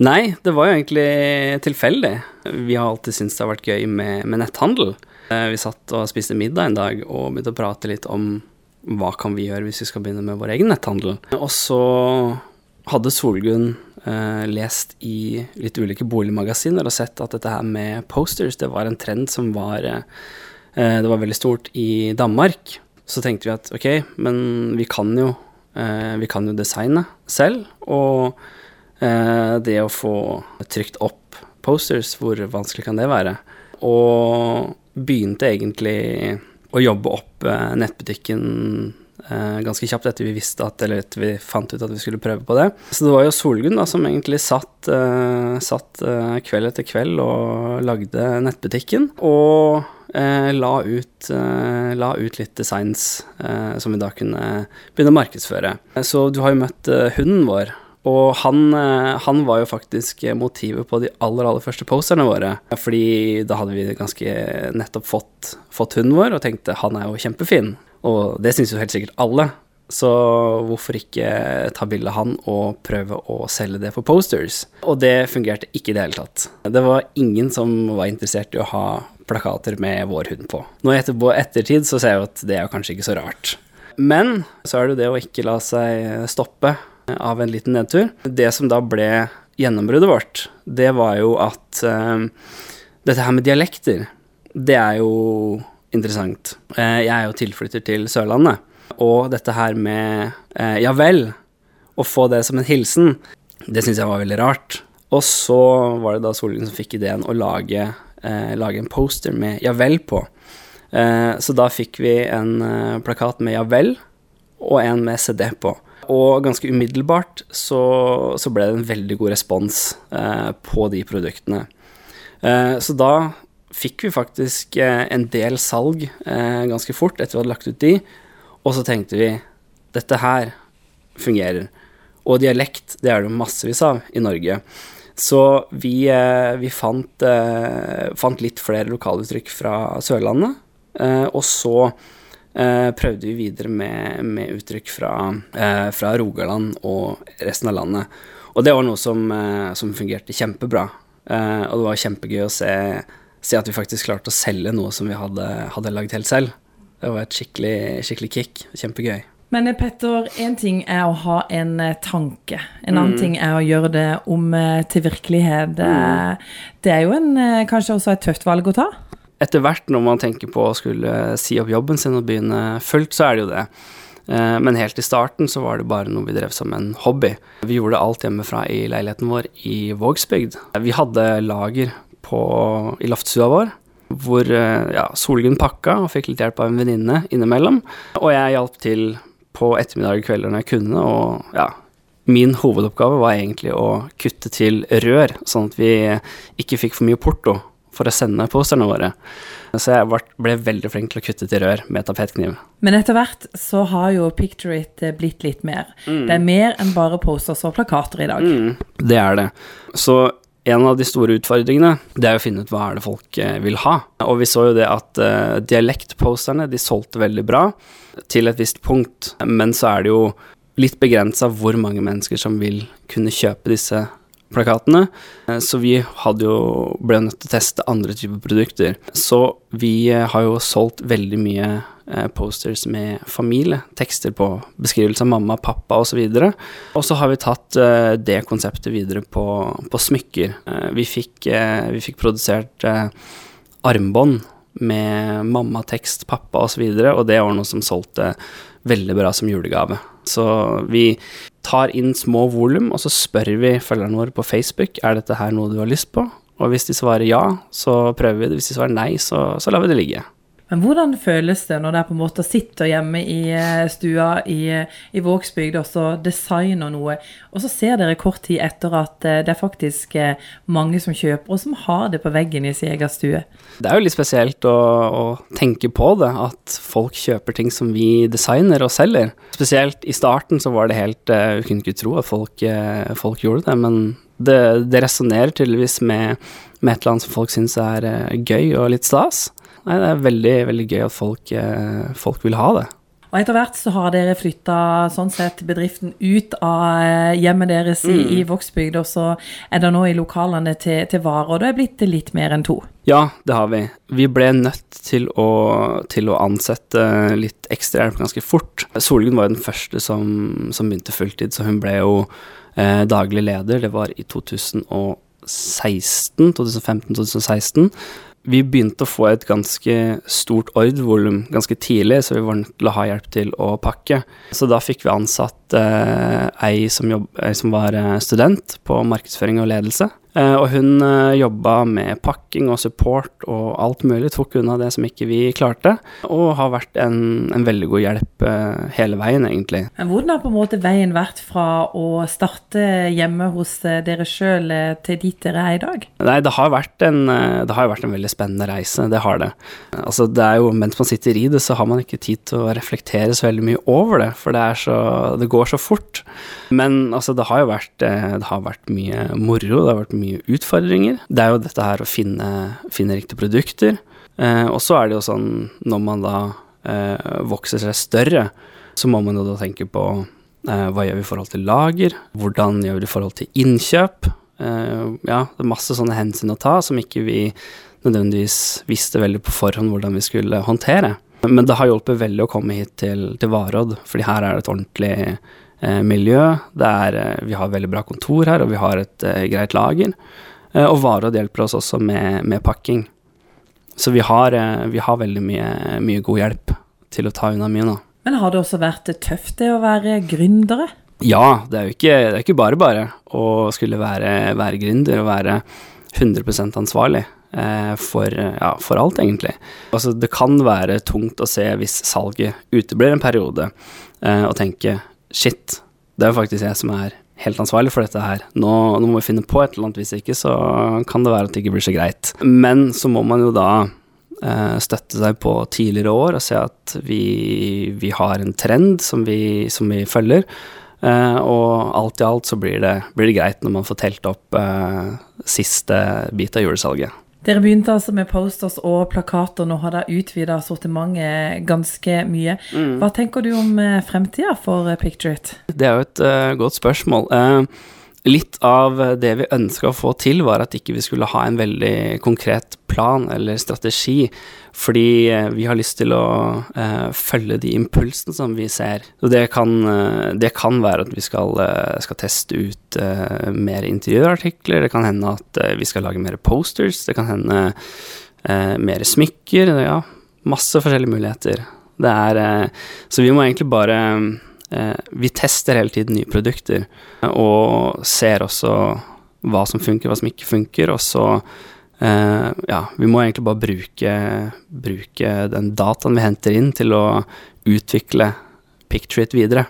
Nei, det var jo egentlig tilfeldig. Vi har alltid syntes det har vært gøy med, med netthandel. Eh, vi satt og spiste middag en dag og begynte å prate litt om hva kan vi gjøre hvis vi skal begynne med vår egen netthandel. Og så hadde Solgunn eh, lest i litt ulike boligmagasiner og sett at dette her med posters, det var en trend som var eh, Det var veldig stort i Danmark. Så tenkte vi at ok, men vi kan jo eh, Vi kan jo designe selv. Og det å få trykt opp posters, hvor vanskelig kan det være? Og begynte egentlig å jobbe opp eh, nettbutikken eh, ganske kjapt etter vi visste at, eller etter vi fant ut at vi skulle prøve på det. Så det var jo Solgunn da som egentlig satt, uh, satt uh, kveld etter kveld og lagde nettbutikken. Og uh, la, ut, la, ut, litt designs som vi da kunne begynne å markedsføre. Så du har jo møtt hunden vår. Og han, han, var jo faktisk motivet på de aller, aller første posterne våre. Fordi da hadde vi ganske nettopp fått, fått hunden vår, og tenkte han er jo kjempefin. Og det syns jo helt sikkert alle. Så hvorfor ikke ta bilde av han og prøve å selge det for posters? Og det fungerte ikke i det hele tatt. Det var ingen som var interessert i å ha plakater med vår hund på. Nå i ettertid så ser jeg jo at det er kanskje ikke så rart. Men så er det jo det å ikke la seg stoppe av en liten nedtur. Det som da ble gjennombruddet vårt, det var jo at uh, dette her med dialekter, det er jo interessant. Eh, jeg er jo tilflytter til Sørlandet, og dette her med eh, ja vel, å få det som en hilsen, det syns jeg var veldig rart. Og så var det da Solgrunn som fikk ideen å lage, eh, lage en poster med ja vel på. så da fikk vi en plakat med ja vel, og en med CD på. Og ganske umiddelbart så, så ble det en veldig god respons på de produktene. så da fikk vi faktisk eh, en del salg eh, ganske fort etter vi hadde lagt ut de, og så tenkte vi dette her fungerer. Og dialekt, det er det massevis av i Norge. Så vi, eh, vi fant, fant, litt flere lokaluttrykk fra Sørlandet, og så prøvde vi videre med, med uttrykk fra, fra, Rogaland og resten av landet. Og det var noe som, som fungerte kjempebra. og det var kjempegøy å se se, at vi faktisk klarte å selge noe som vi hadde, hadde lagd helt selv. Det var et skikkelig, skikkelig kick. Kjempegøy. Men eh, Petter, én ting er å ha en eh, tanke. En annen mm. ting er å gjøre det om eh, til virkelighet. Mm. Det er jo en, kanskje også et tøft valg å ta? Etter hvert når man tenker på å skulle si opp jobben sin og begynne fullt, så er det jo det. Men helt i starten så var det bare noe vi drev som en hobby. Vi gjorde alt hjemmefra i leiligheten vår i Vågsbygd. Vi hadde lager på, i loftstua vår. Hvor eh, ja, Solgunn pakka og fikk litt hjelp av en venninne innimellom. Og jeg hjalp til på ettermiddag og kvelder når jeg kunne, og ja, min hovedoppgave var egentlig å kutte til rør, sånn at vi ikke fikk for mye porto for å sende posterne våre. Så jeg ble veldig flink til å kutte til rør med tapetkniv. Men etter hvert så har jo Picture It blitt litt mer. Mm. Det er mer enn bare posters og plakater i dag. Mm, det er det. Så en av de store utfordringene det er å finne ut hva er det folk eh, vil ha. Og vi så jo det at uh, dialektposterne de solgte veldig bra til et visst punkt, men så er det jo litt begrensa hvor mange mennesker som vil kunne kjøpe disse plakatene. Eh, så vi hadde jo ble nødt til å teste andre typer produkter. Så vi har jo solgt veldig mye Eh, posters med familie, tekster på beskrivelse av mamma, pappa osv. Og så har vi tatt eh, det konseptet videre på, på smykker. Eh, vi fikk, vi fikk produsert armbånd med mamma, tekst, pappa osv., og, så og det var noe som solgte veldig bra som julegave. Så vi tar inn små volum, og så spør vi følgerne våre på Facebook er dette her noe du har lyst på. Og hvis de svarer ja, så prøver vi det. Hvis de svarer nei, så, så lar vi det ligge. Men hvordan føles det når dere på en måte sitter hjemme i eh, stua i, i Vågsbygd og så designer noe, og så ser dere kort tid etter at eh, det er faktisk eh, mange som kjøper, og som har det på veggen i sin egen stue? Det er jo litt spesielt å, å, tenke på det, at folk kjøper ting som vi designer og selger. Spesielt i starten så var det helt Vi kunne ikke tro at folk, folk gjorde det, men det, det resonnerer tydeligvis med, med et eller annet som folk syns er gøy og litt stas. Nei, det er veldig, veldig gøy at folk, eh, folk vil ha det. Og etter hvert så har dere flytta sånn sett bedriften ut av eh, hjemmet deres i, i Vågsbygd, og så er det nå i lokalene til, til Vare, og det er blitt litt mer enn to. Ja, det har vi. Vi ble nødt til å, til å ansette litt ekstra hjelp ganske fort. Solgunn var jo den første som, som begynte fulltid, så hun ble jo eh, daglig leder. Det var i 2016, 2015-2016 vi begynte å få et ganske stort ordrevolum ganske tidlig, så vi var nødt til å ha hjelp til å pakke. Så da fikk vi ansatt eh, ei, som jobb, ei som var eh, student på markedsføring og ledelse. Eh, og hun eh, jobba med pakking og support og alt mulig, tok unna det som ikke vi klarte, og har vært en, en veldig god hjelp eh, hele veien, egentlig. Men hvordan har på en måte veien vært fra å starte hjemme hos dere sjøl til dit dere er i dag? Nei, det har vært en, det har vært en veldig spennende reise, det har det. Altså, det er jo mens man sitter i det, så har man ikke tid til å reflektere så veldig mye over det, for det, så, det går så fort. Men altså, det har jo vært, det har vært mye moro, det har vært mye utfordringer. Det er jo dette her å finne, finne riktige produkter. Eh, og så er det jo sånn når man da eh, vokser seg større, så må man jo da tenke på eh, hva gjør vi i forhold til lager, hvordan gjør vi det i forhold til innkjøp. Eh, ja, det er masse sånne hensyn å ta som ikke vi nødvendigvis visste veldig på forhånd hvordan vi skulle håndtere. Men det har hjulpet veldig å komme hit til, til Varodd, fordi her er det et ordentlig miljø. Er, eh, vi har veldig bra kontor her, og vi har et uh, greit lager. Og Varodd hjelper oss også med, med pakking. Så vi har, vi har veldig mye, mye, god hjelp til å ta unna mye nå. Men har det også vært tøft det å være gründere? Ja, det er jo ikke, det er ikke bare bare å skulle være, være gründer og være 100% ansvarlig. For, ja, for, alt, egentlig. Altså, det kan være tungt å se hvis salget uteblir en periode, og tenke shit, det er jo faktisk jeg som er helt ansvarlig for dette her. Nå, nå, må vi finne på et eller annet, hvis ikke så kan det være at det ikke blir så greit. Men så må man jo da eh, støtte seg på tidligere år og se at vi, vi har en trend som vi, som vi følger. Eh, og alt i alt så blir det, blir det, greit når man får telt opp eh, siste bit av julesalget. Dere begynte altså med posters og plakater. Nå har dere utvida sortimentet ganske mye. Mm. Hva tenker du om eh, fremtida for Picture It? Det er jo et uh, godt spørsmål. Uh, litt av det vi ønska å få til, var at ikke vi skulle ha en veldig konkret plan eller strategi, fordi eh, vi har lyst til å uh, følge de impulsene som vi ser. Og det kan, uh, det kan være at vi skal, uh, skal teste ut mer intervjuartikler, det kan hende at vi skal lage mer posters, det kan hende mer smykker, ja, masse forskjellige muligheter. Det er Så vi må egentlig bare vi tester hele tiden nye produkter, og ser også hva som funker, hva som ikke funker, og så eh, ja, vi må egentlig bare bruke, bruke den dataen vi henter inn, til å utvikle Picture videre.